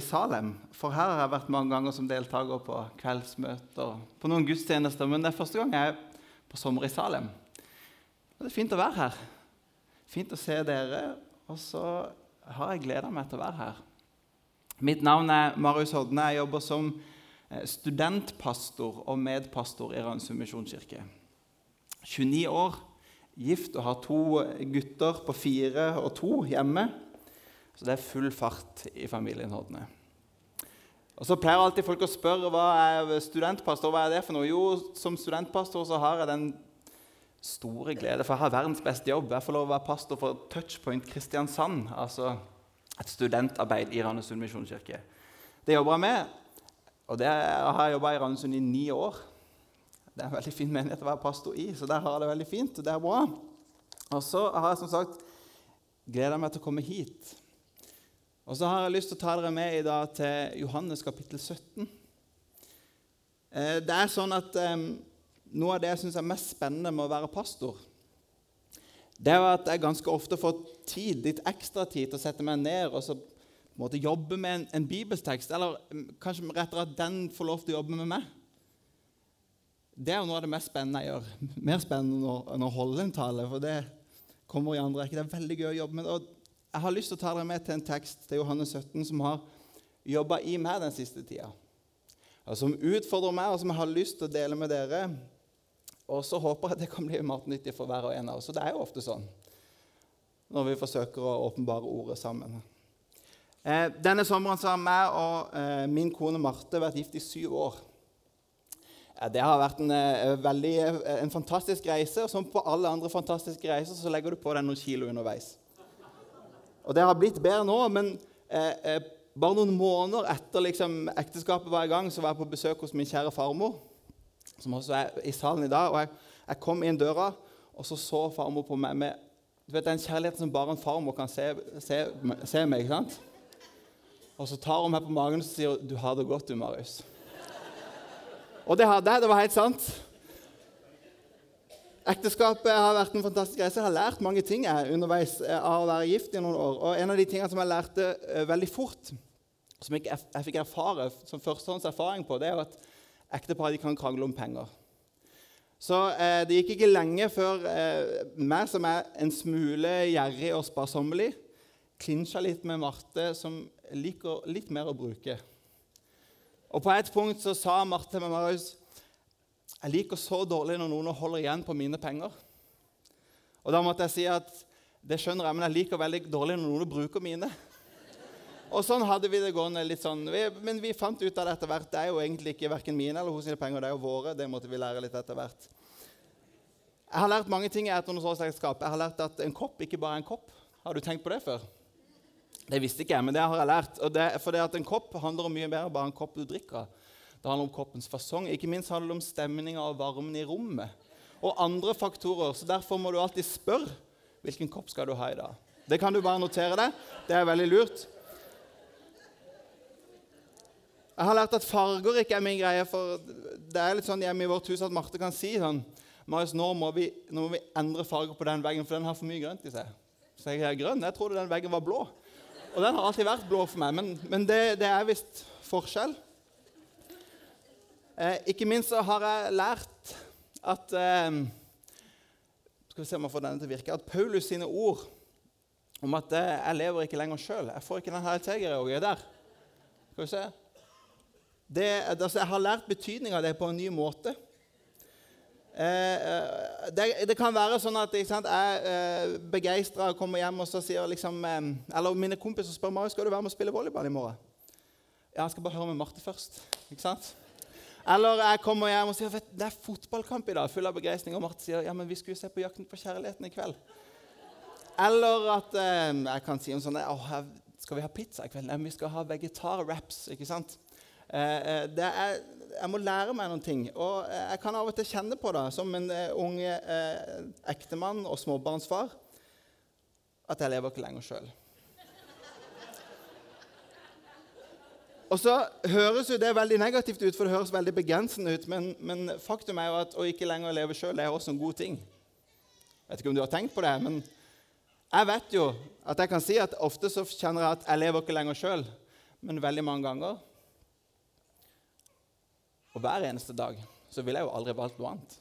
i Salem. For her har jeg vært mange ganger som deltaker på kveldsmøter på noen gudstjenester. Men det er første gang jeg er på sommer i Salem. Og det er fint å være her. Fint å se dere. Og så har jeg gleda meg til å være her. Mitt navn er Marius Hodne. Jeg jobber som eh, studentpastor og medpastor i Rønsund misjonskirke. 29 år, gift og har to gutter på fire og to hjemme. Så det er full fart i familien Hodne. Og så pleier alltid folk å spørre hva er studentpastor hva er det for noe. Jo, som studentpastor så har jeg den store glede, for jeg har verdens beste jobb. Jeg får lov å være pastor for Touchpoint Kristiansand, altså et studentarbeid i Randesund misjonskirke. Det jobber jeg med, og det har jeg jobba i Randesund i ni år. Det er en veldig fin menighet å være pastor i, så der har jeg det veldig fint. og det er bra. Og så har jeg som sagt gleda meg til å komme hit. Og så har jeg lyst til å ta dere med i dag til Johannes kapittel 17. Eh, det er sånn at Noe av det jeg syns er mest spennende med å være pastor, det er at jeg ganske ofte får tid, litt ekstra tid til å sette meg ned og så måte, jobbe med en, en bibelstekst. Eller kanskje rettere at den får lov til å jobbe med meg. Det er jo noe av det mest spennende jeg gjør. Mer spennende enn å holde en tale, for det kommer i andre rekke. Det er veldig gøy å jobbe med det. Jeg har lyst til å ta dere med til en tekst til Johannes 17 som har jobba i meg den siste tida. Og som utfordrer meg, og som jeg har lyst til å dele med dere. Og så håper jeg at det kan bli matnyttig for hver og en av oss. Og det er jo ofte sånn når vi forsøker å åpenbare ordet sammen. Eh, denne sommeren har jeg og eh, min kone Marte vært gift i syv år. Eh, det har vært en, eh, veldig, eh, en fantastisk reise. Og som på alle andre fantastiske reiser så legger du på deg noen kilo underveis. Og det har blitt bedre nå, men eh, eh, bare noen måneder etter liksom, ekteskapet var i gang, så var jeg på besøk hos min kjære farmor, som også er i salen i dag. og Jeg, jeg kom inn døra, og så så farmor på meg med du vet, den kjærligheten som bare en farmor kan se, se, se meg. ikke sant? Og så tar hun meg på magen og sier 'Du har det godt, du, Marius'. Og det hadde jeg. Det var helt sant. Ekteskapet har vært en fantastisk reise. Jeg har lært mange ting jeg, underveis eh, av å være gift i noen år. Og En av de tingene som jeg lærte uh, veldig fort, som jeg, jeg, fikk erfare som førstehånds erfaring på, det er at ektepar kan krangle om penger. Så eh, Det gikk ikke lenge før eh, meg, som er en smule gjerrig og sparsommelig, klinsja litt med Marte, som liker litt mer å bruke. Og På et punkt så sa Marte med Marius jeg liker så dårlig når noen holder igjen på mine penger. Og da måtte jeg si at det skjønner jeg, men jeg liker veldig dårlig når noen bruker mine. Og sånn hadde vi det gående litt sånn. Vi, men vi fant ut av det etter hvert. Det er jo egentlig ikke verken mine eller hennes penger, det er jo våre. Det måtte vi lære litt etter hvert. Jeg har lært mange ting etter noe sånt ekteskap. Jeg har lært at en kopp ikke bare er en kopp. Har du tenkt på det før? Det visste ikke jeg, men det har jeg lært. For det at En kopp handler om mye mer enn bare en kopp du drikker av. Det handler om kroppens fasong. Ikke minst handler det om stemninga og varmen i rommet. Og andre faktorer. Så Derfor må du alltid spørre hvilken kopp skal du ha i dag. Det kan du bare notere deg. Det er veldig lurt. Jeg har lært at farger ikke er min greie. for Det er litt sånn hjemme i vårt hus at Marte kan si sånn Marius, nå må, vi, nå må vi endre farge på den veggen, for den har for mye grønt i seg. Så jeg er grønn. Jeg trodde den veggen var blå. Og den har alltid vært blå for meg, men, men det, det er visst forskjell. Eh, ikke minst så har jeg lært at eh, Skal vi se om jeg får denne til å virke. At Paulus sine ord om at eh, 'jeg lever ikke lenger sjøl'. Jeg får ikke den her jeg der. Skal vi se. Det, altså, jeg har lært betydninga av det på en ny måte. Eh, det, det, kan være sånn at sant, jeg eh, begeistra kommer hjem og så sier liksom eh, Eller mine kompiser spør meg skal du være med å spille volleyball i morgen. Ja, jeg skal bare høre med Marte først. ikke sant? Eller jeg kommer hjem og sier vet, det er fotballkamp i dag, full av begeistring. Og Marte sier ja, men vi skulle se på Jakten på kjærligheten i kveld. Eller at eh, jeg kan si om sånn Skal vi ha pizza i kveld? Nei, vi skal ha vegetar-wraps. ikke sant? Eh, eh, er, jeg må lære meg noen ting. Og eh, jeg kan av og til kjenne på det som en unge ung uh, ektemann og småbarnsfar at jeg lever ikke lenger sjøl. Og så høres jo det veldig negativt ut, for det høres veldig begrensende ut. Men, men faktum er jo at å ikke lenger leve sjøl er også en god ting. Jeg vet ikke om du har tenkt på det, men jeg vet jo at jeg kan si at ofte så kjenner jeg at jeg lever ikke lenger sjøl. men veldig mange ganger. Og hver eneste dag så ville jeg jo aldri valgt noe annet.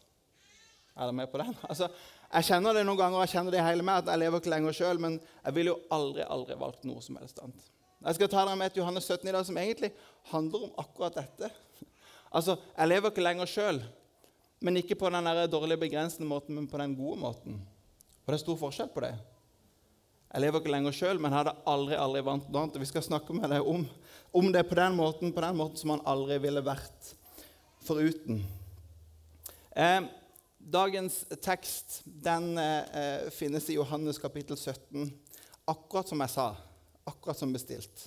Er dere med på den? Altså, jeg kjenner det noen ganger, jeg kjenner det hele meg, at jeg lever ikke lenger sjøl, men jeg ville jo aldri aldri valgt noe som helst annet. Jeg skal ta dere med et Johannes 17 i dag som egentlig handler om akkurat dette. Altså, Jeg lever ikke lenger sjøl, men ikke på den dårlige, begrensende måten, men på den gode måten. Og det er stor forskjell på det. Jeg lever ikke lenger sjøl, men hadde aldri aldri vant noe annet. Vi skal snakke med deg om, om, det på den måten, på den måten som han aldri ville vært foruten. Eh, dagens tekst den eh, finnes i Johannes kapittel 17, akkurat som jeg sa. Akkurat som bestilt.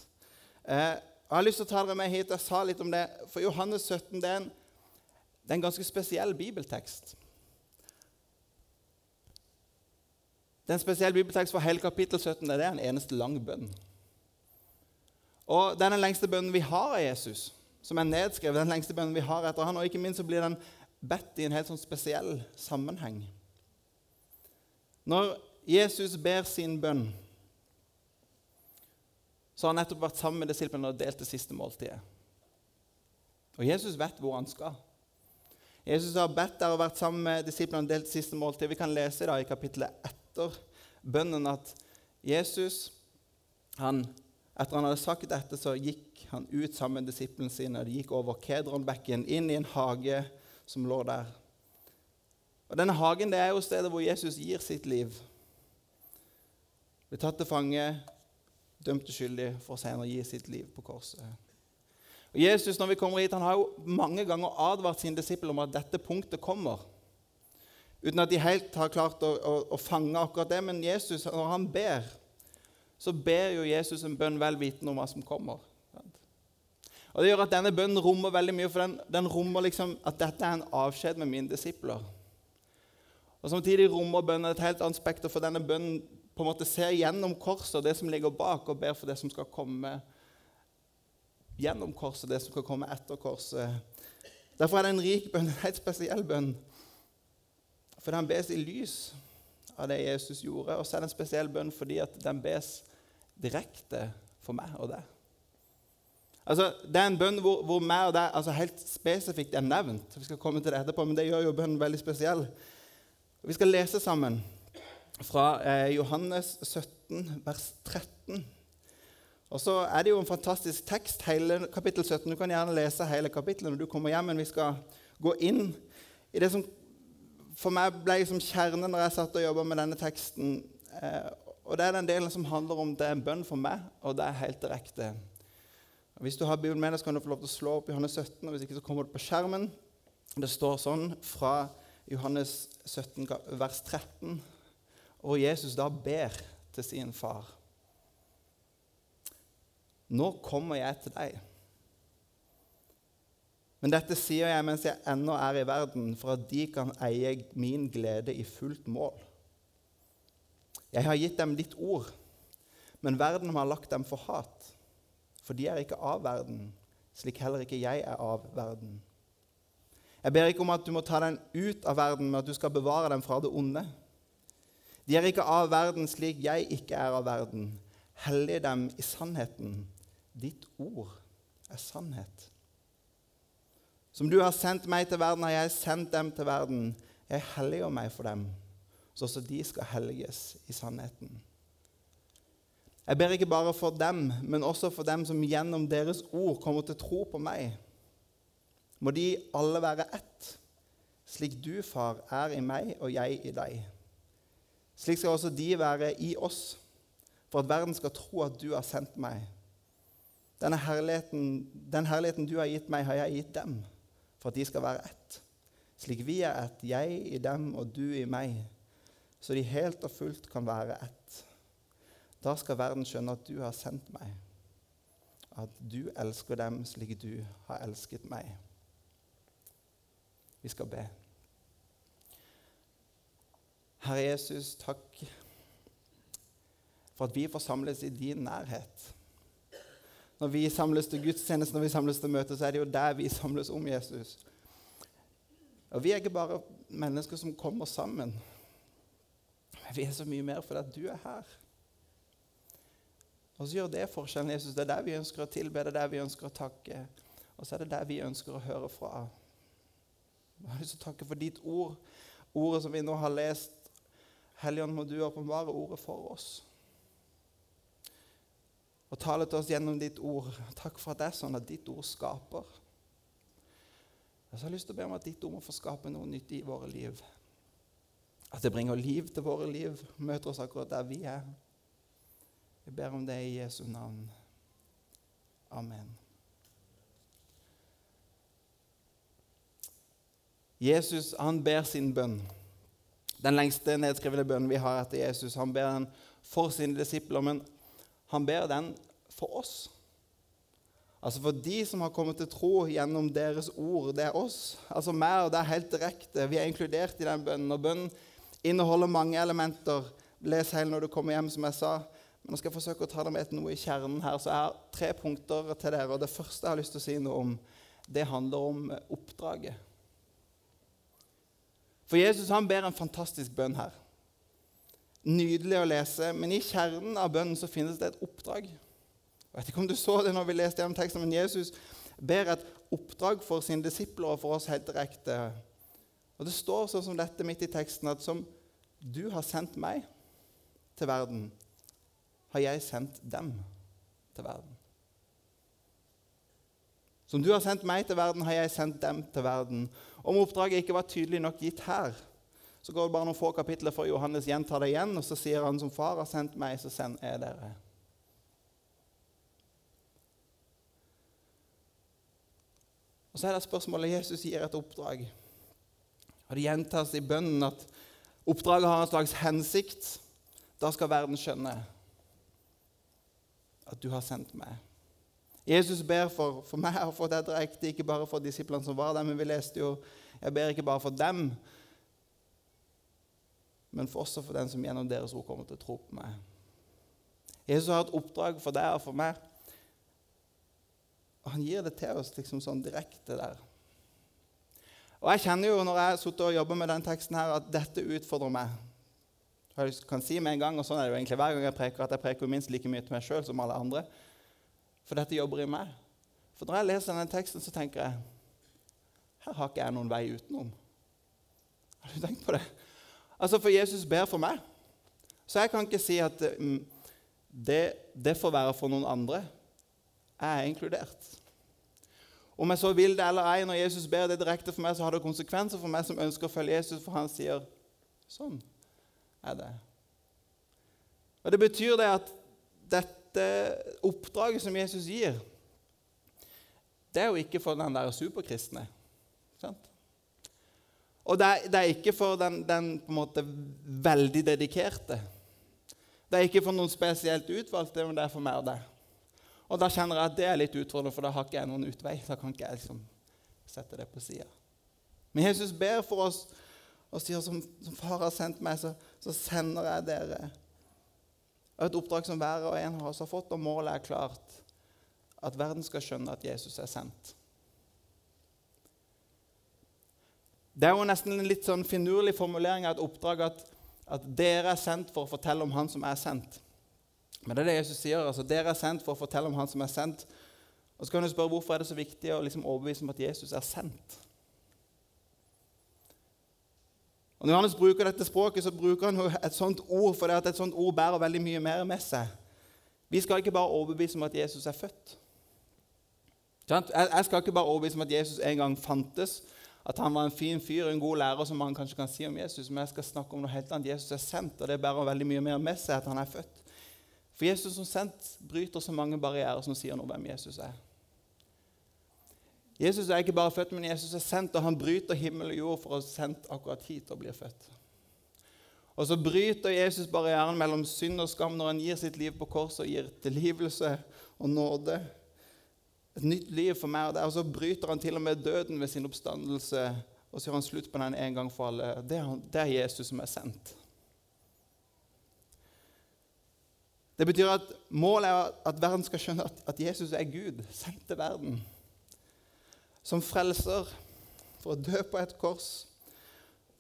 Eh, jeg har lyst til å ta dere med hit. Jeg sa litt om det. For Johannes 17 det er en, det er en ganske spesiell bibeltekst. Det er en spesiell bibeltekst for hele kapittel 17. Det er en eneste lang bønn. Og Det er den lengste bønnen vi har av Jesus, som er nedskrevet. den lengste bønnen vi har etter han, Og ikke minst så blir den bedt i en helt sånn spesiell sammenheng. Når Jesus ber sin bønn, så har han nettopp vært sammen med disiplene og delt det siste måltidet. Og Jesus vet hvor han skal. Jesus har bedt der og vært sammen med disiplene og delt det siste måltidet. Vi kan lese da i kapittelet etter bønnen at Jesus, han, etter han hadde sagt dette, så gikk han ut sammen med disiplene sine. De gikk over Kedronbekken, inn i en hage som lå der. Og Denne hagen det er jo stedet hvor Jesus gir sitt liv. Ble tatt til fange, dømt uskyldig, for senere å gi sitt liv på korset. Og Jesus når vi kommer hit, han har jo mange ganger advart sine disipler om at dette punktet kommer. Uten at de helt har klart å, å, å, fange akkurat det. Men Jesus, når han ber, så ber jo Jesus en bønn vel vitende om hva som kommer. Og Det gjør at denne bønnen rommer veldig mye, for den, den rommer liksom at dette er en avskjed med mine disipler. Og Samtidig rommer bønnen et helt annet spekter, for denne bønnen på en måte ser gjennom korset og det som ligger bak, og ber for det som skal komme gjennom korset, det som skal komme etter korset. Derfor er det en rik bønn, en helt spesiell bønn. For den bes i lys av det Jesus gjorde. Og så er det en spesiell bønn fordi at den bes direkte for meg og deg. Altså, Det er en bønn hvor, hvor meg og deg altså helt spesifikt er nevnt. Vi skal komme til det etterpå, men det gjør jo bønnen veldig spesiell. Vi skal lese sammen fra eh, Johannes 17, vers 13. Og så er det jo en fantastisk tekst, hele kapittel 17. Du kan gjerne lese hele kapittelet når du kommer hjem, men vi skal gå inn i det som for meg ble liksom kjernen når jeg satt og jobba med denne teksten. Eh, og Det er den delen som handler om det er en bønn for meg, og det er helt direkte. Hvis du har Bibelen med deg, så kan du få lov til å slå opp Johannes 17. og Hvis ikke så kommer det på skjermen. Det står sånn fra Johannes 17, vers 13, og Jesus da ber til sin far. Nå kommer jeg til deg. Men dette sier jeg mens jeg ennå er i verden, for at de kan eie min glede i fullt mål. Jeg har gitt dem ditt ord, men verden har lagt dem for hat. For de er ikke av verden, slik heller ikke jeg er av verden. Jeg ber ikke om at du må ta den ut av verden, men at du skal bevare dem fra det onde. De er ikke av verden slik jeg ikke er av verden. Hellig dem i sannheten. Ditt ord er sannhet. Som du har sendt meg til verden, har jeg sendt dem til verden. Jeg helliger meg for dem, så også de skal helliges i sannheten. Jeg ber ikke bare for dem, men også for dem som gjennom deres ord kommer til tro på meg. Må de alle være ett, slik du, far, er i meg og jeg i deg. Slik skal også de være i oss, for at verden skal tro at du har sendt meg. Denne herligheten, den herligheten du har gitt meg, har jeg gitt dem, for at de skal være ett. Slik vi er ett, jeg i dem og du i meg, så de helt og fullt kan være ett. Da skal verden skjønne at du har sendt meg, at du elsker dem slik du har elsket meg. Vi skal be. Herre Jesus, takk for at vi får samles i din nærhet. Når vi samles til gudstjeneste, når vi samles til møte, så er det jo der vi samles om Jesus. Og Vi er ikke bare mennesker som kommer sammen. Men vi er så mye mer fordi at du er her. Og så gjør det forskjellen, Jesus. Det er der vi ønsker å tilbe, det er der vi ønsker å takke. Og så er det der vi ønsker å høre fra. Jeg har lyst til å takke for ditt ord, ordet som vi nå har lest. Helligånd, må du åpenbare ordet for oss. Og tale til oss gjennom ditt ord. Takk for at det er sånn at ditt ord skaper. Jeg har lyst til å be om at ditt ord må få skape noe nytt i våre liv. At det bringer liv til våre liv, møter oss akkurat der vi er. Jeg ber om det i Jesu navn. Amen. Jesus han ber sin bønn. Den lengste nedskrevne bønnen vi har etter Jesus. Han ber den for sine disipler, men han ber den for oss. Altså for de som har kommet til tro gjennom deres ord. Det er oss. Altså meg, og det er helt direkte. Vi er inkludert i den bønnen. Og bønnen inneholder mange elementer. Les hele når du kommer hjem, som jeg sa. Men nå skal jeg forsøke å ta deg med noe i kjernen her. Så jeg har tre punkter til dere. og Det første jeg har lyst til å si noe om, det handler om oppdraget. For Jesus han ber en fantastisk bønn her. Nydelig å lese, men i kjernen av bønnen så finnes det et oppdrag. Jeg vet ikke om du så det når vi leste gjennom teksten, men Jesus ber et oppdrag for sine disipler og for oss helt direkte. Og Det står sånn som dette midt i teksten at som du har sendt meg til verden, har jeg sendt dem til verden. Som du har sendt meg til verden, har jeg sendt dem til verden. Om oppdraget ikke var tydelig nok gitt her, så går det bare noen få kapitler før Johannes gjentar det igjen, og så sier han som far har sendt meg, så sender jeg dere. Og Så er det spørsmålet Jesus gir et oppdrag. Og Det gjentas i bønnen at oppdraget har en slags hensikt. Da skal verden skjønne at du har sendt meg. Jesus ber for, for meg og for dette direkte, ikke bare for disiplene som var der. Men vi leste jo Jeg ber ikke bare for dem, men for også for den som gjennom deres ord kommer til å tro på meg. Jesus har et oppdrag for deg og for meg. Og han gir det til oss liksom sånn direkte der. Og Jeg kjenner jo når jeg sitter og jobber med den teksten her, at dette utfordrer meg. Jeg kan si med en gang, og sånn er det jo egentlig hver gang jeg preker, at jeg preker minst like mye til meg sjøl som alle andre. For dette jobber i meg. For når jeg leser denne teksten, så tenker jeg her har ikke jeg noen vei utenom. Har du tenkt på det? Altså, For Jesus ber for meg. Så jeg kan ikke si at mm, det, det får være for noen andre. Jeg er inkludert. Om jeg så vil det eller ei, når Jesus ber det direkte for meg, så har det konsekvenser for meg som ønsker å følge Jesus, for han sier sånn er det. Og Det betyr det at dette dette oppdraget som Jesus gir, det er jo ikke for den der superkristne. Sant? Og det er, det er, ikke for den, den, på en måte veldig dedikerte. Det er ikke for noen spesielt utvalgte, men det er for meg og deg. Og da kjenner jeg at det er litt utfordrende, for da har ikke jeg noen utvei. Da kan ikke jeg liksom sette det på sida. Men Jesus ber for oss og sier som, som far har sendt meg, så, så sender jeg dere og et oppdrag som hver og en av oss har fått, og målet er klart. At verden skal skjønne at Jesus er sendt. Det er jo nesten en litt sånn finurlig formulering av et oppdrag at, at dere er sendt for å fortelle om Han som er sendt. Men det er det Jesus sier. altså Dere er sendt for å fortelle om Han som er sendt. Og så kan du spørre Hvorfor er det så viktig å liksom overbevise om at Jesus er sendt? Og Når Johannes bruker dette språket, så bruker han et sånt ord, for det at et sånt ord bærer veldig mye mer med seg. Vi skal ikke bare overbevise om at Jesus er født. Jeg skal ikke bare overbevise om at Jesus en gang fantes, at han var en fin fyr, en god lærer, som man kanskje kan si om Jesus, men jeg skal snakke om noe helt annet. Jesus er sendt, og det bærer veldig mye mer med seg at han er født. For Jesus som sendt bryter så mange barrierer som sier noe om hvem Jesus er. Jesus er ikke bare født, men Jesus er sendt, og han bryter himmel og jord for å sendt akkurat hit og blir født. Og så bryter Jesus barrieren mellom synd og skam når han gir sitt liv på korset og gir tilgivelse og nåde. Et nytt liv for meg og deg. Og så bryter han til og med døden ved sin oppstandelse, og så gjør han slutt på den en gang for alle. Det er, det er Jesus som er sendt. Det betyr at Målet er at verden skal skjønne at, at Jesus er Gud, sendt til verden som frelser for å dø på et kors,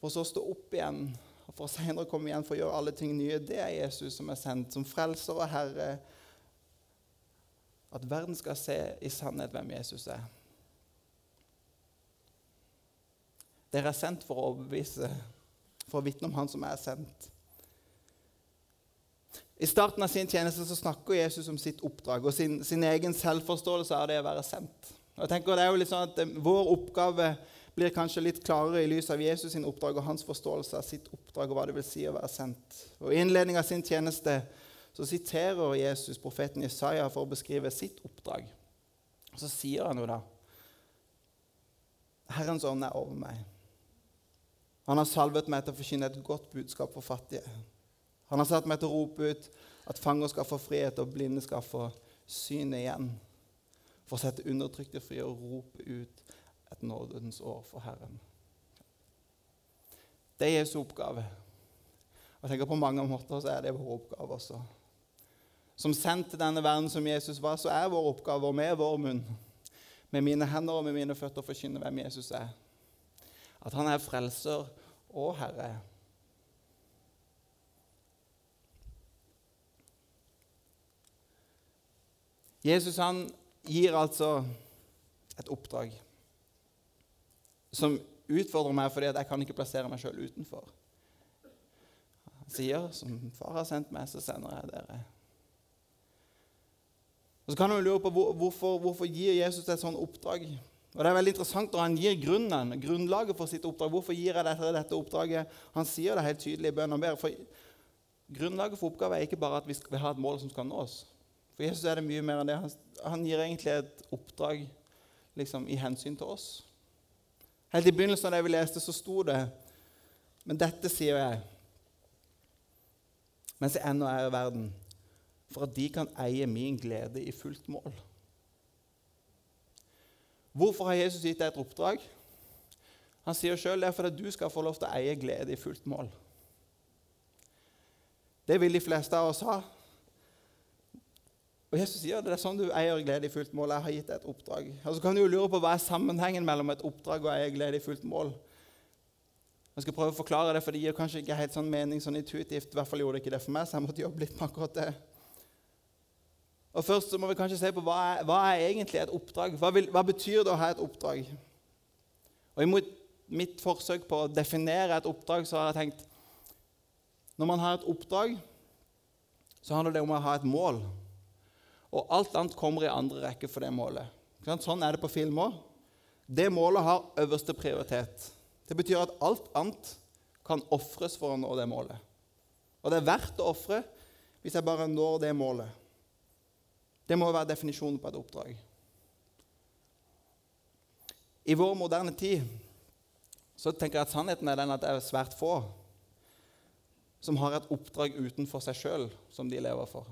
for så å stå opp igjen og for å senere komme igjen for å gjøre alle ting nye. Det er Jesus som er sendt som frelser og herre At verden skal se i sannhet hvem Jesus er. Dere er sendt for å overbevise, for å vitne om Han som er sendt. I starten av sin tjeneste så snakker Jesus om sitt oppdrag og sin, sin egen selvforståelse av det å være sendt. Og jeg tenker det er jo litt sånn at eh, Vår oppgave blir kanskje litt klarere i lys av Jesus sin oppdrag og hans forståelse av sitt oppdrag og hva det vil si å være sendt. Og I innledning av sin tjeneste så siterer Jesus profeten Isaiah for å beskrive sitt oppdrag. Og Så sier han jo da Herrens ånd er over meg. Han har salvet meg til å forkynne et godt budskap for fattige. Han har satt meg til å rope ut at fanger skal få frihet, og blinde skal få synet igjen. For å sette undertrykte fri og rope ut et nådens år for Herren. Det er Jesu oppgave. Og tenker På mange måter så er det vår oppgave også. Som sendt til denne verden som Jesus var, så er vår oppgave og med vår munn, med mine hender og med mine føtter, å forkynne hvem Jesus er. At han er frelser og Herre. Jesus han gir altså et oppdrag som utfordrer meg fordi jeg kan ikke plassere meg sjøl utenfor. Han sier, 'Som far har sendt meg, så sender jeg dere'. Og Så kan man lure på hvorfor, hvorfor gir Jesus et sånt oppdrag. Og Det er veldig interessant når han gir grunnen, grunnlaget for sitt oppdrag. Hvorfor gir jeg dette, dette oppdraget? Han sier det helt tydelig i bønnen og ber. Grunnlaget for oppgaven er ikke bare at vi skal ha et mål som skal nås. For Jesus er det mye mer enn det. Han, gir egentlig et oppdrag liksom, i hensyn til oss. Helt i begynnelsen av det vi leste, så sto det Men dette sier jeg mens jeg ennå er i verden, for at de kan eie min glede i fullt mål. Hvorfor har Jesus gitt deg et oppdrag? Han sier sjøl det er for at du skal få lov til å eie glede i fullt mål. Det vil de fleste av oss ha. Og Jesus sier at det er sånn du eier glede i fullt mål. Jeg har gitt deg et oppdrag. Og Så kan du jo lure på hva er sammenhengen mellom et oppdrag og eier glede i fullt mål. Jeg skal prøve å forklare det, for det gir kanskje ikke helt sånn mening sånn intuitivt. I hvert fall gjorde det ikke det for meg, så jeg måtte jobbe litt med akkurat det. Og Først så må vi kanskje se på hva er, hva er egentlig et oppdrag. Hva, vil, hva, betyr det å ha et oppdrag? Og Imot mitt forsøk på å definere et oppdrag så har jeg tenkt Når man har et oppdrag, så handler det om å ha et mål. Og alt annet kommer i andre rekke for det målet. Sånn er det på film òg. Det målet har øverste prioritet. Det betyr at alt annet kan ofres for å nå det målet. Og det er verdt å ofre hvis jeg bare når det målet. Det må være definisjonen på et oppdrag. I vår moderne tid så tenker jeg at sannheten er den at det er svært få som har et oppdrag utenfor seg sjøl som de lever for.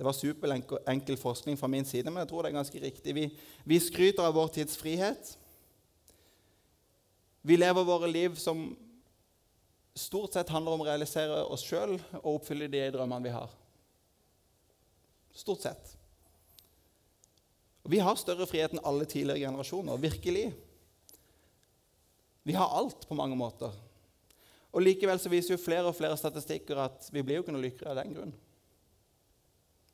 Det var superenkel forskning fra min side, men jeg tror det er ganske riktig. Vi, vi skryter av vår tids frihet. Vi lever våre liv som stort sett handler om å realisere oss sjøl og oppfylle de drømmene vi har. Stort sett. Vi har større frihet enn alle tidligere generasjoner. Virkelig. Vi har alt på mange måter. Og Likevel så viser jo flere og flere statistikker at vi blir jo ikke noe lykkeligere av den grunn.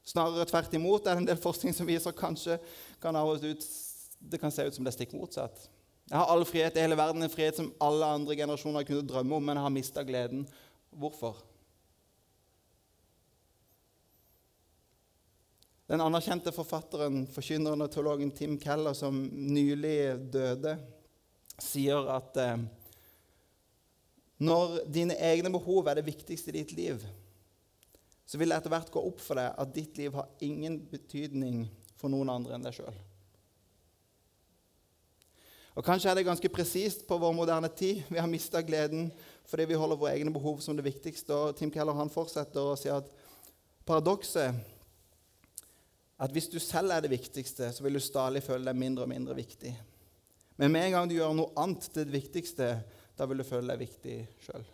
Snarere tvert imot er det en del forskning som viser kanskje kan ut, det kan se ut som det er stikk motsatt. Jeg har all frihet i hele verden, en frihet som alle andre generasjoner kunne drømme om, men jeg har mista gleden. Hvorfor? Den anerkjente forfatteren, forkynneren og teologen Tim Keller, som nylig døde, sier at eh, når dine egne behov er det viktigste i ditt liv, så vil det etter hvert gå opp for deg at ditt liv har ingen betydning for noen andre enn deg sjøl. Og Kanskje er det ganske presist på vår moderne tid. Vi har mista gleden fordi vi holder våre egne behov som det viktigste. Og Tim Keller han fortsetter å si at paradokset at hvis du selv er det viktigste, så vil du stadig føle deg mindre og mindre viktig. Men med en gang du gjør noe annet til det viktigste, da vil du føle deg viktig sjøl.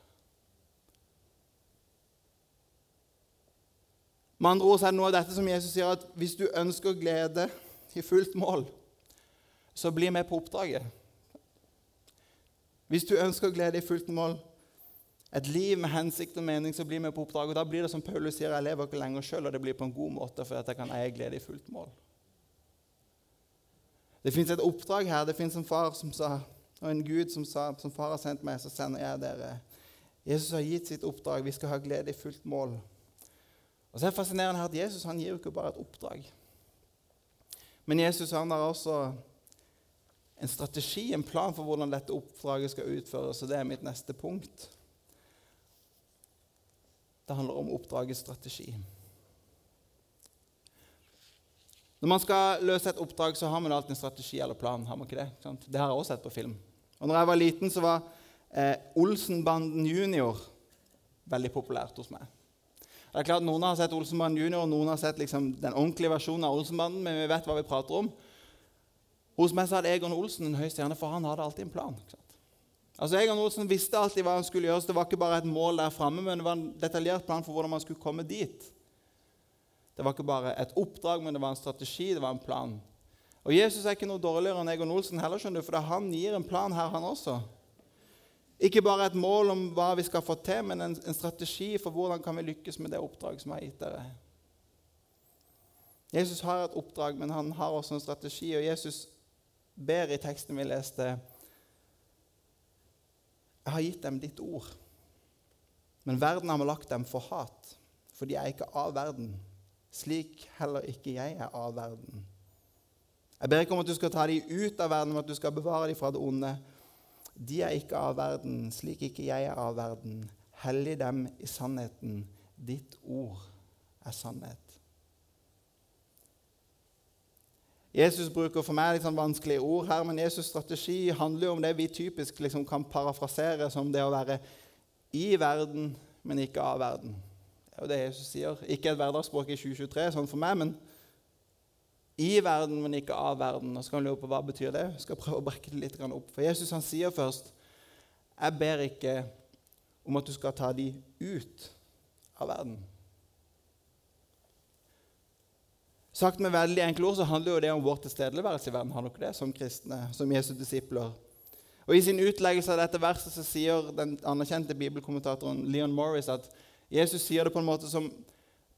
Med andre ord er det noe av dette som Jesus sier, at hvis du ønsker glede i fullt mål, så bli med på oppdraget. Hvis du ønsker glede i fullt mål, et liv med hensikt og mening, så bli med på oppdraget. Og da blir det som Paulus sier, jeg lever ikke lenger sjøl, og det blir på en god måte for at jeg kan eie glede i fullt mål. Det fins et oppdrag her. Det fins en far som sa, og en Gud som sa som far har sendt meg, så sender jeg dere. Jesus har gitt sitt oppdrag. Vi skal ha glede i fullt mål. Og så er det fascinerende at Jesus han gir jo ikke bare et oppdrag. Men Jesus han har også en strategi, en plan for hvordan dette oppdraget skal utføres. Og det er mitt neste punkt. Det handler om oppdragets strategi. Når man skal løse et oppdrag, så har man alltid en strategi eller plan. har man ikke Det Det har jeg også sett på film. Og når jeg var liten, så var eh, Olsenbanden junior veldig populært hos meg. Det er klart Noen har sett Olsenbanden junior, noen har sett liksom, den ordentlige versjonen av Olsenbanden, men vi vet hva vi prater om. Hos meg hadde Egon Olsen en høy stjerne, for han hadde alltid en plan. Altså Egon Olsen visste alltid hva han skulle gjøre. så Det var ikke bare et mål der framme, men det var en detaljert plan for hvordan man skulle komme dit. Det var ikke bare et oppdrag, men det var en strategi, det var en plan. Og Jesus er ikke noe dårligere enn Egon Olsen heller, skjønner du, for han gir en plan her, han også. Ikke bare et mål om hva vi skal få til, men en, en strategi for hvordan kan vi lykkes med det oppdraget som er gitt dere. Jesus har et oppdrag, men han har også en strategi, og Jesus ber i teksten vi leste jeg har gitt dem ditt ord, men verden har lagt dem for hat, for de er ikke av verden, slik heller ikke jeg er av verden. Jeg ber ikke om at du skal ta dem ut av verden, men at du skal bevare dem fra det onde. De er ikke av verden, slik ikke jeg er av verden. Hellig dem i sannheten. Ditt ord er sannhet. Jesus bruker for meg litt sånn vanskelige ord her, men Jesus' strategi handler jo om det vi typisk liksom kan parafrasere som det å være i verden, men ikke av verden. Det er jo det Jesus sier. Ikke et hverdagsspråk i 2023, sånn for meg, men i verden, men ikke av verden. Og så kan vi lure på hva betyr det. Jeg skal prøve å brekke det litt opp. For Jesus han sier først Jeg ber ikke om at du skal ta de ut av verden. Sagt med veldig enkle ord så handler jo det om vår tilstedeværelse i verden. har dere det, Som kristne, som Jesu disipler. Og I sin utleggelse av dette verset så sier den anerkjente bibelkommentatoren Leon Morris at Jesus sier det på en måte som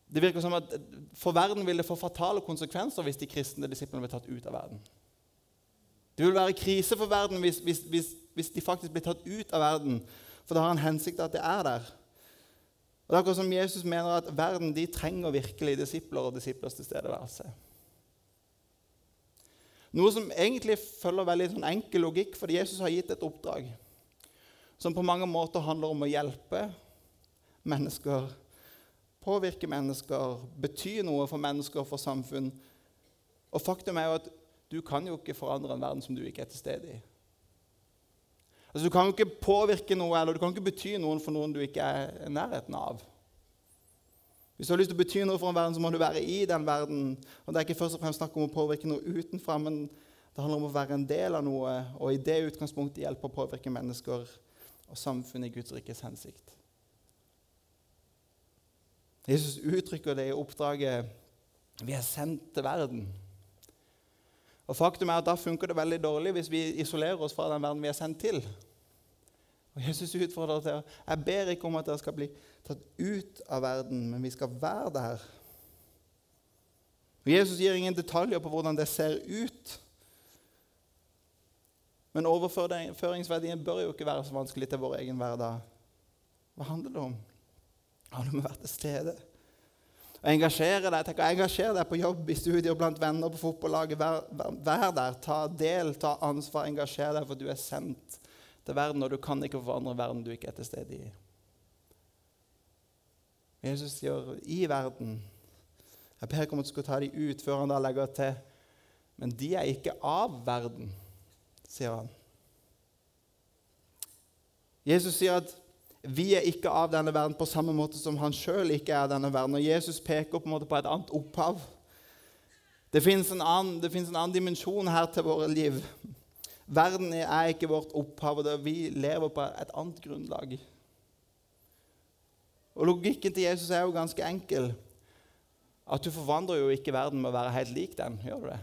Det virker som at for verden vil det få fatale konsekvenser hvis de kristne disiplene blir tatt ut av verden. Det vil være krise for verden hvis, hvis, hvis, hvis de faktisk blir tatt ut av verden, for det har en hensikt at det er der. Og det er akkurat som Jesus mener at verden de trenger virkelig disipler og disiplers tilstedeværelse. Noe som egentlig følger veldig sånn enkel logikk, fordi Jesus har gitt et oppdrag som på mange måter handler om å hjelpe mennesker, påvirke mennesker, bety noe for mennesker, og for samfunn. Og faktum er jo at du kan jo ikke forandre en verden som du ikke er til stede i. Altså, du kan jo ikke påvirke noe, eller du kan ikke bety noen for noen du ikke er i nærheten av. Hvis du har lyst til å bety noe for en verden, så må du være i den verden. Og Det er ikke først og fremst snakk om å påvirke noe utenfra, men det handler om å være en del av noe, og i det utgangspunktet hjelpe å påvirke mennesker og samfunnet i Guds rikes hensikt. Jesus uttrykker det i oppdraget vi er sendt til verden. Og Faktum er at da funker det veldig dårlig hvis vi isolerer oss fra den verden vi er sendt til. Og Jesus utfordrer til jeg ber ikke om at dere skal bli tatt ut av verden, men vi skal være der. Og Jesus gir ingen detaljer på hvordan det ser ut. Men overføringsverdien bør jo ikke være så vanskelig til vår egen hverdag. Hva handler det om? Det du om å være til stede og engasjere deg. Tenk å engasjere deg på jobb, i studier, blant venner, på fotballaget. Vær, vær, der. Ta del, ta ansvar, engasjer deg, for du er sendt til verden, og du kan ikke forandre verden du ikke er til stede i. Jesus sier 'i verden'. Jeg ber ikke om at du skal ta dem ut før han da legger til 'men de er ikke av verden', sier han. Jesus sier at vi er ikke av denne verden på samme måte som han sjøl ikke er av denne verden. Og Jesus peker på, på et annet opphav. Det fins en, en, annen dimensjon her til våre liv. Verden er ikke vårt opphav, og vi lever på et annet grunnlag. Og Logikken til Jesus er jo ganske enkel. At du forvandler jo ikke verden med å være helt lik den. Gjør du det?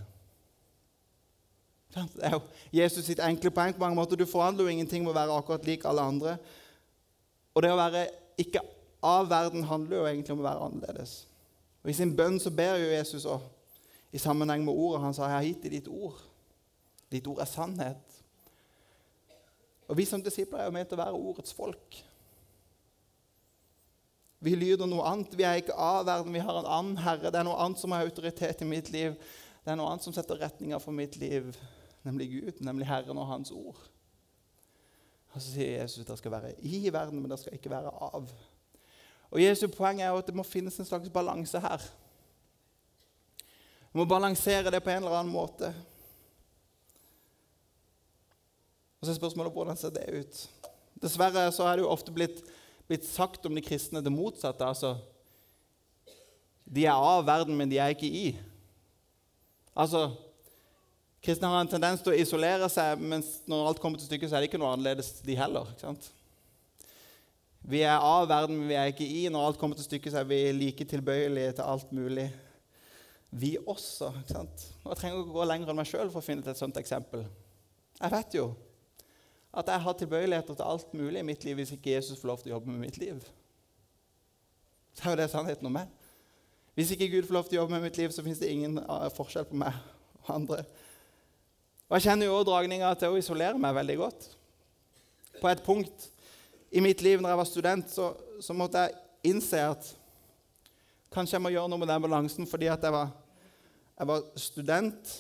Det er jo Jesus sitt enkle poeng på mange måter. Du forandrer jo ingenting med å være akkurat lik alle andre. Og det å være ikke av verden handler jo egentlig om å være annerledes. Og I sin bønn så ber jo Jesus òg, i sammenheng med ordet. Han sa, 'Jeg har gitt deg ditt ord'. Ditt ord er sannhet. Og Vi som disipler er jo ment å være ordets folk. Vi lyder noe annet. Vi er ikke av verden, vi har en annen herre. Det er noe annet som har autoritet i mitt liv. Det er noe annet som setter retninger for mitt liv, nemlig Gud, nemlig Herren og Hans ord. Og Så sier Jesus at det skal være i verden, men det skal ikke være av. Og Jesu poeng er jo at det må finnes en slags balanse her. Vi må balansere det på en eller annen måte. Og så er spørsmålet hvordan ser det ut. Dessverre så er det jo ofte blitt, blitt sagt om de kristne det motsatte. altså De er av verden, men de er ikke i. Altså, Kristne har en tendens til å isolere seg, mens når alt kommer til stykket, så er det ikke noe annerledes, de heller. ikke sant? Vi er av verden, men vi er ikke i. Når alt kommer til stykket, så er vi like tilbøyelige til alt mulig. Vi også. ikke sant? Jeg trenger ikke gå lenger enn meg sjøl for å finne et sånt eksempel. Jeg vet jo at jeg har tilbøyeligheter til alt mulig i mitt liv hvis ikke Jesus får lov til å jobbe med mitt liv. Så er jo det sannheten om meg. Hvis ikke Gud får lov til å jobbe med mitt liv, så fins det ingen eh, forskjell på meg og andre. Og Jeg kjenner jo også dragninga til å isolere meg veldig godt. På et punkt i mitt liv når jeg var student, så, så, måtte jeg innse at kanskje jeg må gjøre noe med den balansen fordi at jeg var, jeg var student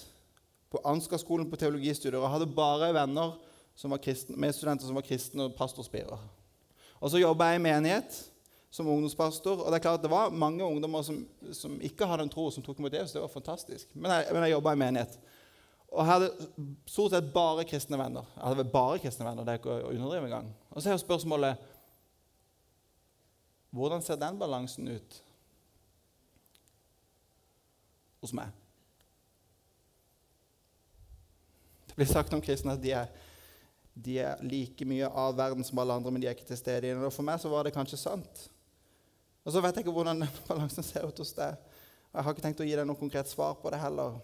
på Ansgar-skolen på teologistudier og hadde bare venner som var kristne, medstudenter som var kristne og pastorspirer. Og så jobba jeg i menighet som ungdomspastor. Og det er klart at det var mange ungdommer som, som ikke hadde en tro, som tok imot Jesus. Det var fantastisk. Men jeg, men jeg jobba i menighet. Og jeg hadde stort sett bare kristne venner. Jeg hadde bare kristne venner, det er ikke å underdrive engang. Og så er jo spørsmålet Hvordan ser den balansen ut hos meg? Det blir sagt om kristne at de er, de er like mye av verden som alle andre, men de er ikke til stede i. Og for meg så var det kanskje sant. Og så vet jeg ikke hvordan den balansen ser ut hos deg. Jeg har ikke tenkt å gi deg noe konkret svar på det heller.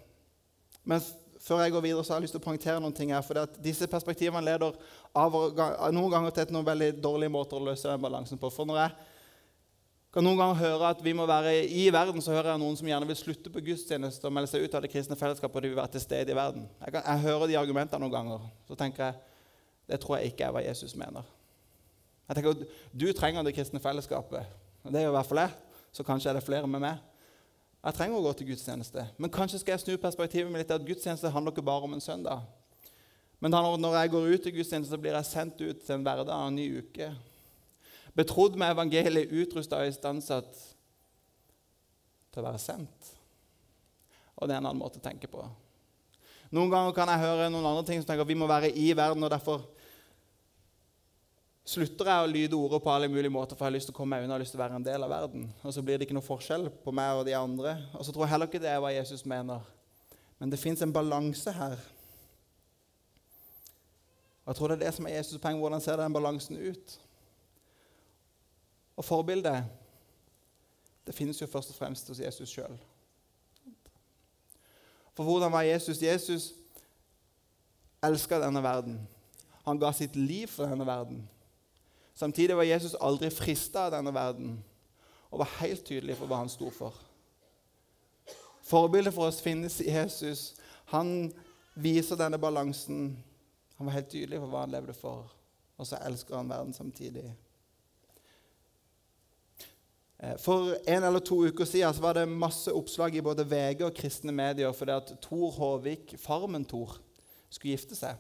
Men før jeg går videre, så har jeg lyst til å poengtere noen ting her. For disse perspektivene leder av, noen ganger til noen veldig dårlige måter å løse den balansen på. For når jeg kan noen ganger høre at vi må være i verden, så hører jeg noen som gjerne vil slutte på gudstjeneste og melde seg ut av det kristne fellesskapet, og de vil være til stede i verden. Jeg, kan, jeg hører de argumentene noen ganger. Så tenker jeg det tror jeg ikke er hva Jesus mener. Jeg tenker Du trenger det kristne fellesskapet. Det jo i hvert fall jeg. Så kanskje er det flere med meg. Jeg trenger å gå til gudstjeneste. Men kanskje skal jeg snu perspektivet med litt at gudstjeneste handler ikke bare om en søndag. Men når jeg går ut til gudstjeneste, så blir jeg sendt ut til en hverdag og en ny uke. Betrodd med evangeliet, utrusta og istandsatt til å være sendt. Og det er en annen måte å tenke på. Noen ganger kan jeg høre noen andre ting som tenker at vi må være i verden, og derfor slutter jeg å lyde ordet på alle mulige måter, for jeg har lyst til å komme meg unna, jeg har lyst til å være en del av verden. Og så blir det ikke noe forskjell på meg og de andre. Og så tror jeg heller ikke det er hva Jesus mener. Men det fins en balanse her. Og jeg tror det er det som er Jesus' poeng. Hvordan ser den balansen ut? Og forbildet det finnes jo først og fremst hos Jesus sjøl. For hvordan var Jesus? Jesus elska denne verden. Han ga sitt liv for denne verden. Samtidig var Jesus aldri frista av denne verden og var helt tydelig for hva han sto for. Forbildet for oss finnes i Jesus. Han viser denne balansen. Han var helt tydelig for hva han levde for, og så elsker han verden samtidig. Eh, for en eller to uker siden var det masse oppslag i både VG og kristne medier fordi at Tor Håvik, Farmen-Tor, skulle gifte seg.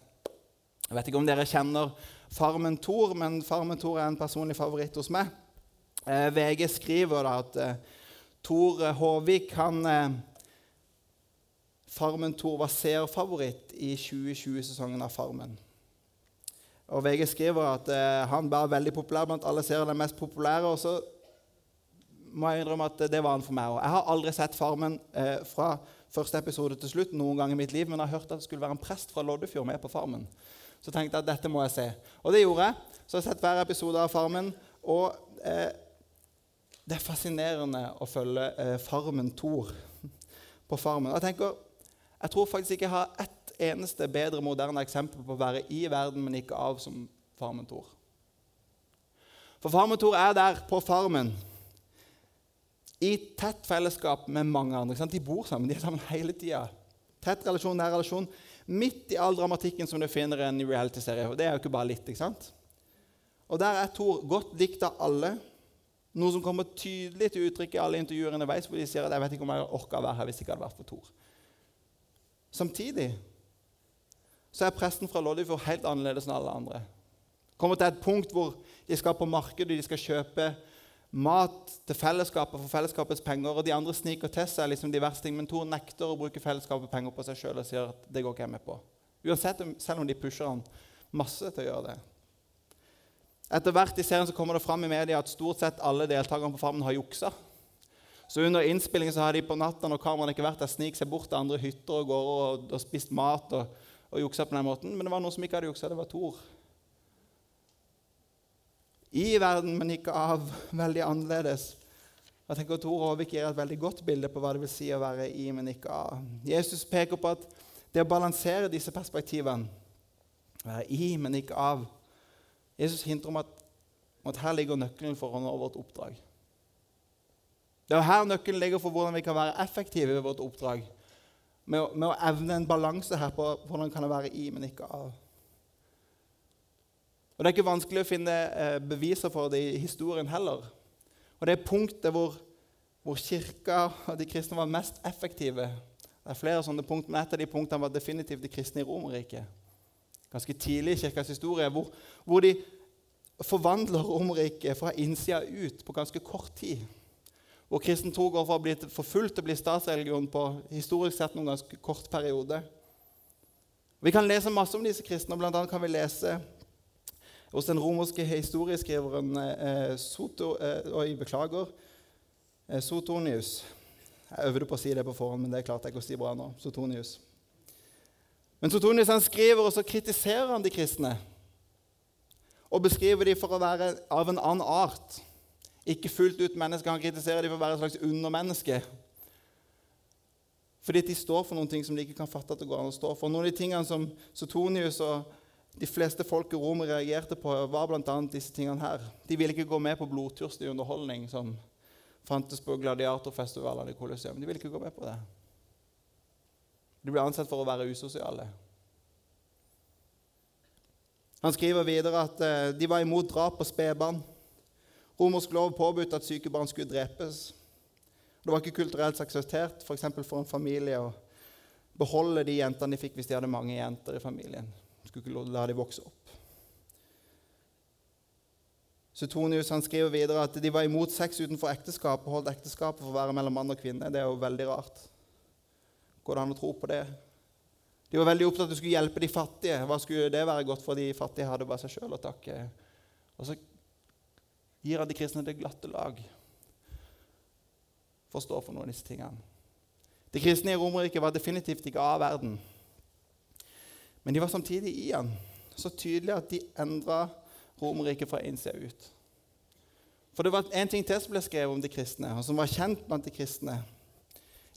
Jeg vet ikke om dere kjenner Farmen Thor, men Farmen Thor er en personlig favoritt hos meg. Eh, VG skriver da at eh, Thor Håvik han, eh, Farmen Thor var seerfavoritt i 2020-sesongen av Farmen. Og VG skriver at eh, han var veldig populær blant alle seere, den mest populære. Og så må jeg innrømme at det var han for meg òg. Jeg har aldri sett Farmen eh, fra første episode til slutt noen gang i mitt liv, men jeg har hørt at det skulle være en prest fra Loddefjord med på Farmen. Så tenkte jeg at dette må jeg se. Og det gjorde jeg. Så jeg har sett hver episode av Farmen. Og eh, det er fascinerende å følge eh, Farmen Thor på Farmen. Jeg tenker, jeg tror faktisk ikke jeg har ett eneste bedre moderne eksempel på å være i verden, men ikke av som Farmen Thor. For Farmen Thor er der på farmen i tett fellesskap med mange andre. De bor sammen, de er sammen hele tida. Tett relasjon, nær relasjon. Midt i all dramatikken som du finner i en reality-serie. Og det er jo ikke bare litt. ikke sant? Og der er Tor godt likt av alle. Noe som kommer tydelig til uttrykk i alle intervjuer underveis, hvor de sier at jeg vet ikke om jeg orka å være her hvis det ikke hadde vært for Thor'. Samtidig så er presten fra Loddefjord helt annerledes enn alle andre. Kommer til et punkt hvor de skal på markedet, de skal kjøpe mat til fellesskapet for fellesskapets penger, og de andre sniker til seg liksom de verste ting, men Thor nekter å bruke fellesskapet penger på seg sjøl og sier at det går ikke jeg med på. Uansett, Selv om de pusher han masse til å gjøre det. Etter hvert i serien så kommer det fram i media at stort sett alle deltakerne på Farmen har juksa. Så under innspillingen så har de på natta når kameraene ikke vært der, snikt seg bort til andre hytter og gårder og, og, spist mat og, og juksa på den måten. Men det var noen som ikke hadde juksa. Det var Tor i verden, men ikke av. Veldig annerledes. Jeg tenker at Tor Håvik gir et veldig godt bilde på hva det vil si å være i, men ikke av. Jesus peker på at det å balansere disse perspektivene, være i, men ikke av Jesus hinter om at, at her ligger nøkkelen for å nå vårt oppdrag. Det er her nøkkelen ligger for hvordan vi kan være effektive ved vårt oppdrag. Med å, med å evne en balanse her på hvordan kan det være i, men ikke av. Og Det er ikke vanskelig å finne eh, beviser for det i historien heller. Og Det er punktet hvor, hvor kirka og de kristne var mest effektive. Det er flere sånne punkt, men Et av de punktene var definitivt de kristne i Romerriket. Ganske tidlig i kirkas historie, hvor, hvor de forvandler Romerriket fra innsida ut på ganske kort tid. Hvor kristen tro går fra å bli forfulgt til å bli statsreligion på historisk sett noen ganske kort periode. Vi kan lese masse om disse kristne, og blant annet kan vi lese hos den romerske historieskriveren eh, Soto, eh, Oi, beklager. Eh, Sotonius. Jeg øvde på å si det på forhånd, men det klarte jeg ikke å si bra nå. Sotonius. Men Sotonius han skriver, og så kritiserer han de kristne. Og beskriver dem for å være av en annen art. Ikke fullt ut mennesker. Han kritiserer dem for å være et slags undermenneske. Fordi de står for noen ting som de ikke kan fatte at det går an å stå for. Noen av de tingene som Sotonius og de fleste folk i Rom reagerte på, var bl.a. disse tingene her. De ville ikke gå med på blodtørstig underholdning som fantes på gladiatorfestivalene i Colosseum. De ville ikke gå med på det. De ble ansett for å være usosiale. Han skriver videre at eh, de var imot drap på spedbarn. Romersk lov påbudte at syke barn skulle drepes. Det var ikke kulturelt akseptert. For, for en familie å beholde de jentene de fikk hvis de hadde mange jenter i familien skulle ikke la dem vokse opp. Suetonius skriver videre at de var imot sex utenfor ekteskap og holdt ekteskapet for å være mellom mann og kvinne. Det er jo veldig rart. Går det an å tro på det? De var veldig opptatt av at de skulle hjelpe de fattige. Hva skulle det være godt for de fattige hadde bare seg sjøl å takke? Og så gir han de kristne det glatte lag for å stå for noen av disse tingene. De kristne i Romerriket var definitivt ikke av verden. Men de var samtidig i han. Så tydelig at de endra Romerriket fra innsida ut. For det var en ting til som ble skrevet om de kristne, og som var kjent blant de kristne.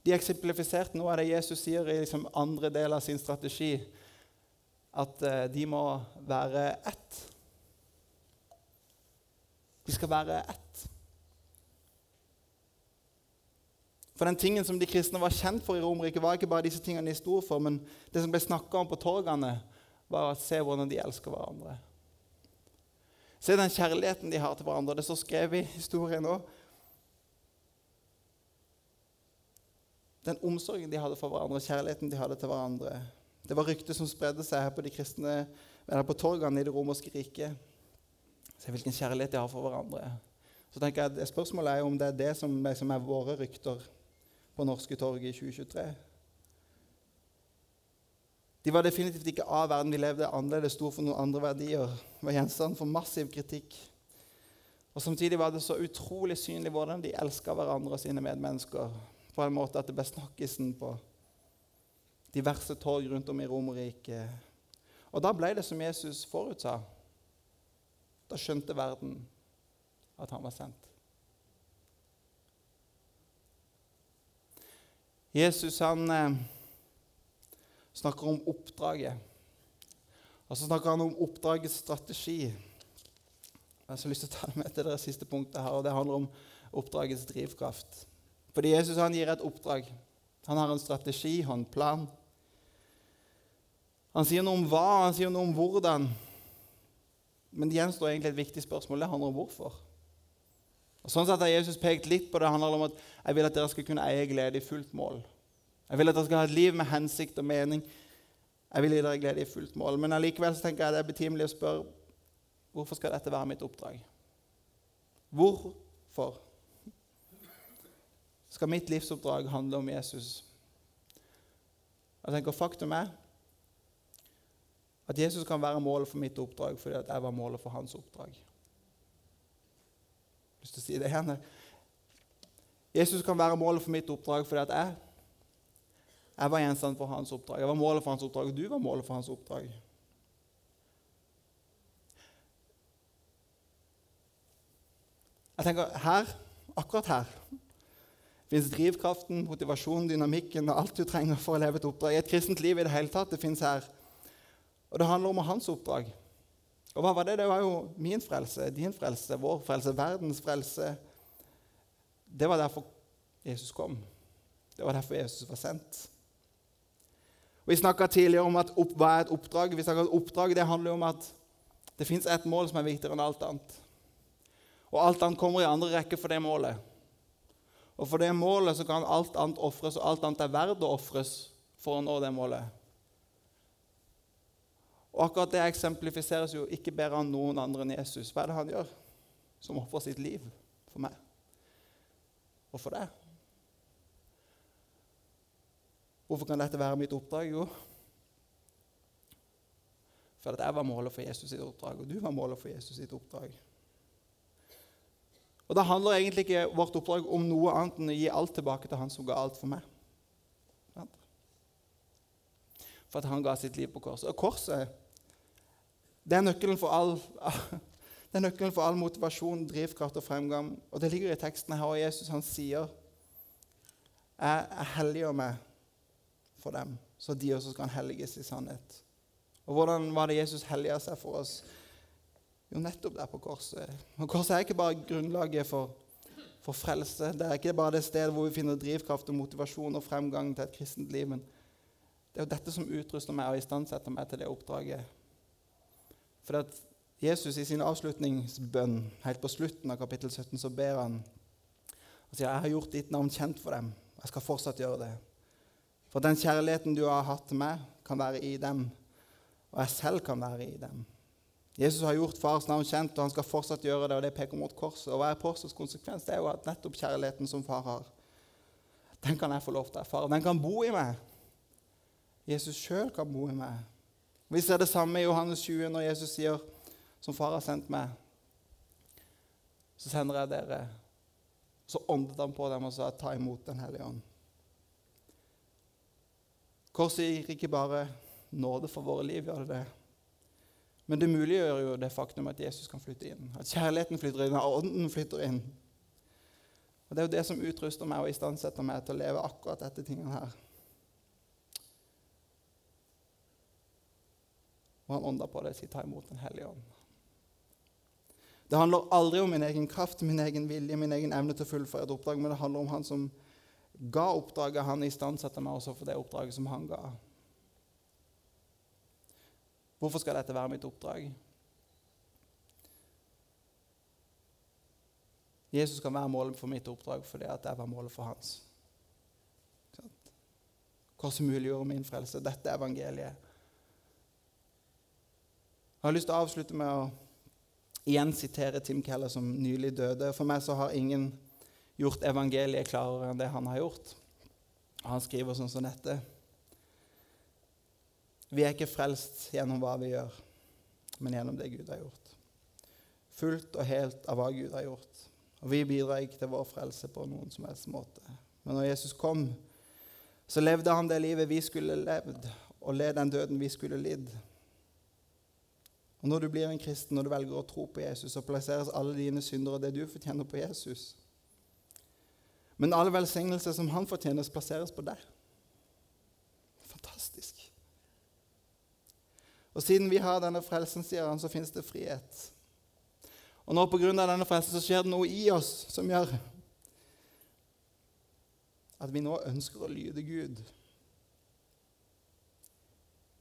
De eksemplifiserte noe av det Jesus sier i liksom andre del av sin strategi, at uh, de må være ett. De skal være ett. For den tingen som de kristne var kjent for i Romerike, var ikke bare disse tingene de sto for, men det som ble snakka om på torgene, var å se hvordan de elsker hverandre. Se den kjærligheten de har til hverandre. Det står skrevet i historien òg. Den omsorgen de hadde for hverandre, kjærligheten de hadde til hverandre. Det var ryktet som spredde seg her på de kristne, eller på torgene i det romerske riket. Se hvilken kjærlighet de har for hverandre. Så tenker jeg at Spørsmålet er om det er det som, som er våre rykter på norske torg i 2023. De var definitivt ikke av verden. De levde annerledes, sto for noen andre verdier. Var gjenstand for massiv kritikk. Og Samtidig var det så utrolig synlig hvordan de elska hverandre og sine medmennesker. På en måte at det ble snakkisen på diverse torg rundt om i Romerriket. Og da ble det som Jesus forutsa. Da skjønte verden at han var sendt. Jesus han eh, snakker om oppdraget. Og så snakker han om oppdragets strategi. Jeg har så lyst til å ta det med til det siste punktet her, og det handler om oppdragets drivkraft. Fordi Jesus han gir et oppdrag. Han har en strategi og en plan. Han sier noe om hva, han sier noe om hvordan. Men det gjenstår egentlig et viktig spørsmål. Det handler om hvorfor. Og sånn sett har Jesus pekt litt på det. Det handler om at jeg vil at dere skal kunne eie glede i fullt mål. Jeg vil at dere skal ha et liv med hensikt og mening. Jeg vil gi dere glede i fullt mål. Men allikevel tenker jeg det er betimelig å spørre hvorfor skal dette være mitt oppdrag? Hvorfor skal mitt livsoppdrag handle om Jesus? Jeg tenker Faktum er at Jesus kan være målet for mitt oppdrag fordi jeg var målet for hans oppdrag. Har lyst til å si det igjen. Jesus kan være målet for mitt oppdrag fordi at jeg, jeg var gjenstand for hans oppdrag. Jeg var målet for hans oppdrag, og du var målet for hans oppdrag. Jeg tenker her, akkurat her fins drivkraften, motivasjonen, dynamikken og alt du trenger for å leve et oppdrag. Et kristent liv i det hele tatt, det fins her. Og det handler om hans oppdrag. Og hva var det? Det var jo min frelse, din frelse, vår frelse, verdens frelse. Det var derfor Jesus kom. Det var derfor Jesus var sendt. Vi snakka tidligere om at opp, hva er et oppdrag. Vi at Oppdrag det handler om at det fins ett mål som er viktigere enn alt annet. Og alt annet kommer i andre rekke for det målet. Og for det målet så kan alt annet ofres, og alt annet er verdt å ofres for å nå det målet. Og akkurat det eksemplifiseres jo ikke bedre av noen andre enn Jesus. Hva er det han gjør som ofrer sitt liv for meg og for deg? Hvorfor kan dette være mitt oppdrag? Jo, for at jeg var målet for Jesus sitt oppdrag, og du var målet for Jesus sitt oppdrag. Og Da handler egentlig ikke vårt oppdrag om noe annet enn å gi alt tilbake til Han som ga alt for meg. For at han ga sitt liv på korset. Og korset det er nøkkelen for all, det er nøkkelen for all motivasjon, drivkraft og fremgang. Og det ligger i teksten her, og Jesus han sier jeg, jeg helliger meg for dem, så de også kan helliges i sannhet. Og hvordan var det Jesus helliga seg for oss? Jo, nettopp der på korset. Og Korset er ikke bare grunnlaget for, for frelse. Det er ikke bare det stedet hvor vi finner drivkraft og motivasjon og fremgang til et kristent liv. Men det er jo dette som utruster meg og istandsetter meg til det oppdraget for at Jesus i sin avslutningsbønn helt på slutten av kapittel 17 så ber han og sier, 'Jeg har gjort ditt navn kjent for dem. Jeg skal fortsatt gjøre det.' 'For den kjærligheten du har hatt til meg, kan være i dem, og jeg selv kan være i dem.' Jesus har gjort fars navn kjent, og han skal fortsatt gjøre det. og Det peker mot korset. Og hva er korsets konsekvens? Det er jo at nettopp kjærligheten som far har, den kan jeg få lov til å erfare. Den kan bo i meg. Jesus sjøl kan bo i meg. Vi ser det samme i Johannes 20 når Jesus sier, 'Som far har sendt meg, så sender jeg dere.' Så åndet han på dem og sa, 'Ta imot Den hellige ånd'. Korset gir ikke bare nåde for våre liv, gjør det det. Men det muliggjør jo det faktum at Jesus kan flytte inn. At kjærligheten flytter inn, at ånden flytter inn. Og Det er jo det som utruster meg og istandsetter meg til å leve akkurat dette tingene her. Og han ånda på det sier, ta imot Den hellige ånd. Det handler aldri om min egen kraft, min egen vilje, min egen evne til å fullføre et oppdrag, men det handler om han som ga oppdraget. Han istandsetter meg også for det oppdraget som han ga. Hvorfor skal dette være mitt oppdrag? Jesus kan være målet for mitt oppdrag fordi at jeg var målet for hans. Korset muliggjorde min frelse. Dette er evangeliet. Jeg har lyst til å avslutte med å igjen sitere Tim Keller, som nylig døde. For meg så har ingen gjort evangeliet klarere enn det han har gjort. Han skriver sånn som dette. Vi er ikke frelst gjennom hva vi gjør, men gjennom det Gud har gjort. Fullt og helt av hva Gud har gjort. Og vi bidrar ikke til vår frelse på noen som helst måte. Men når Jesus kom, så levde han det livet vi skulle levd, og led den døden vi skulle lidd. Og Når du blir en kristen og du velger å tro på Jesus, så plasseres alle dine synder og det du fortjener, på Jesus. Men alle velsignelser som han fortjener, plasseres på deg. Fantastisk. Og siden vi har denne frelsen, sier han, så finnes det frihet. Og nå pga. denne frelsen så skjer det noe i oss som gjør at vi nå ønsker å lyde Gud.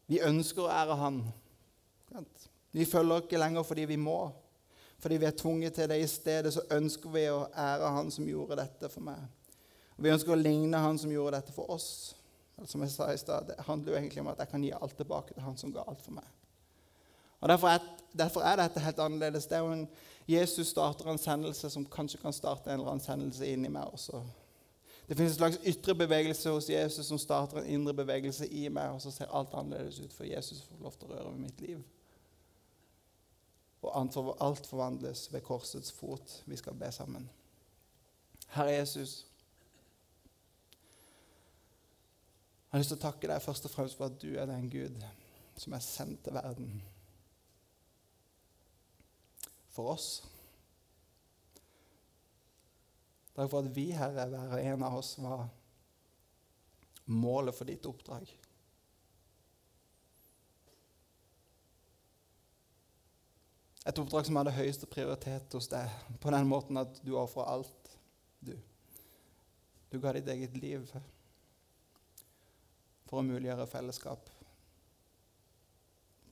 Vi ønsker å ære Han. Vi følger ikke lenger fordi vi må, fordi vi er tvunget til det. I stedet så ønsker vi å ære Han som gjorde dette for meg. Og vi ønsker å ligne Han som gjorde dette for oss. Som jeg sa i sted, Det handler jo egentlig om at jeg kan gi alt tilbake til Han som ga alt for meg. Og Derfor er, derfor er dette helt annerledes. Det er jo en, Jesus starter en sendelse som kanskje kan starte en eller annen sendelse inni meg også. Det finnes en slags ytre bevegelse hos Jesus som starter en indre bevegelse i meg, og så ser alt annerledes ut, for Jesus får lov til å røre ved mitt liv. Og alt forvandles ved korsets fot. Vi skal be sammen. Herre Jesus, jeg har lyst til å takke deg først og fremst for at du er den Gud som er sendt til verden for oss. Takk for at vi, Herre, hver og en av oss, var målet for ditt oppdrag. Et oppdrag som hadde høyeste prioritet hos deg, på den måten at du ofra alt. Du. du ga ditt eget liv for å muliggjøre fellesskap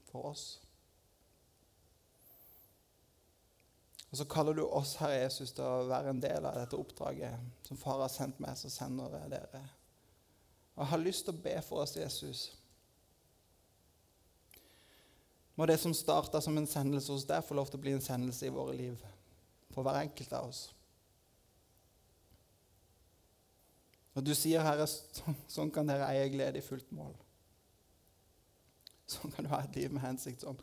for oss. Og så kaller du oss, Herre Jesus, til å være en del av dette oppdraget som far har sendt meg, så sender jeg dere. Og jeg har lyst til å be for oss, Jesus. Må det som starta som en sendelse hos deg, få lov til å bli en sendelse i våre liv. For hver enkelt av oss. Og du sier, Herre, sånn kan dere eie glede i fullt mål. Sånn kan du ha et liv med hensikt. sånn.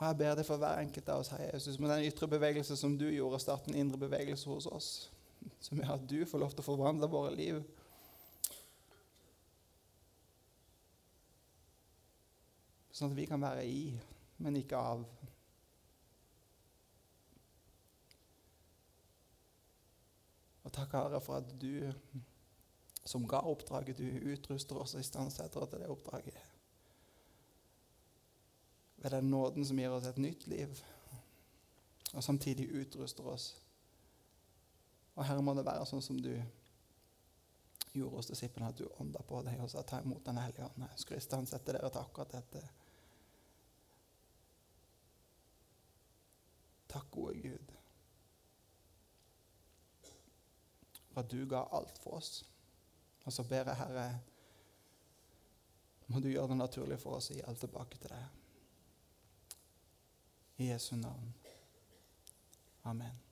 Og Jeg ber deg for hver enkelt av oss, Herre Jesus, med den ytre bevegelse som du gjorde, starte en indre bevegelse hos oss, som gjør at du får lov til å forvandle våre liv. Sånn at vi kan være i, men ikke av. Og takk, Herre, for at du som ga oppdraget, du utruster oss og istandsetter til det oppdraget ved den nåden som gir oss et nytt liv, og samtidig utruster oss. Og Herre, må det være sånn som du gjorde hos disiplene, at du ånda på deg og sa ta imot Den hellige ånd. Jeg ønsker å istandsette dere til akkurat dette. Takk, gode Gud, for at du ga alt for oss. Og så ber jeg, Herre, må du gjøre det naturlig for oss å gi alt tilbake til deg. I Jesu navn. Amen.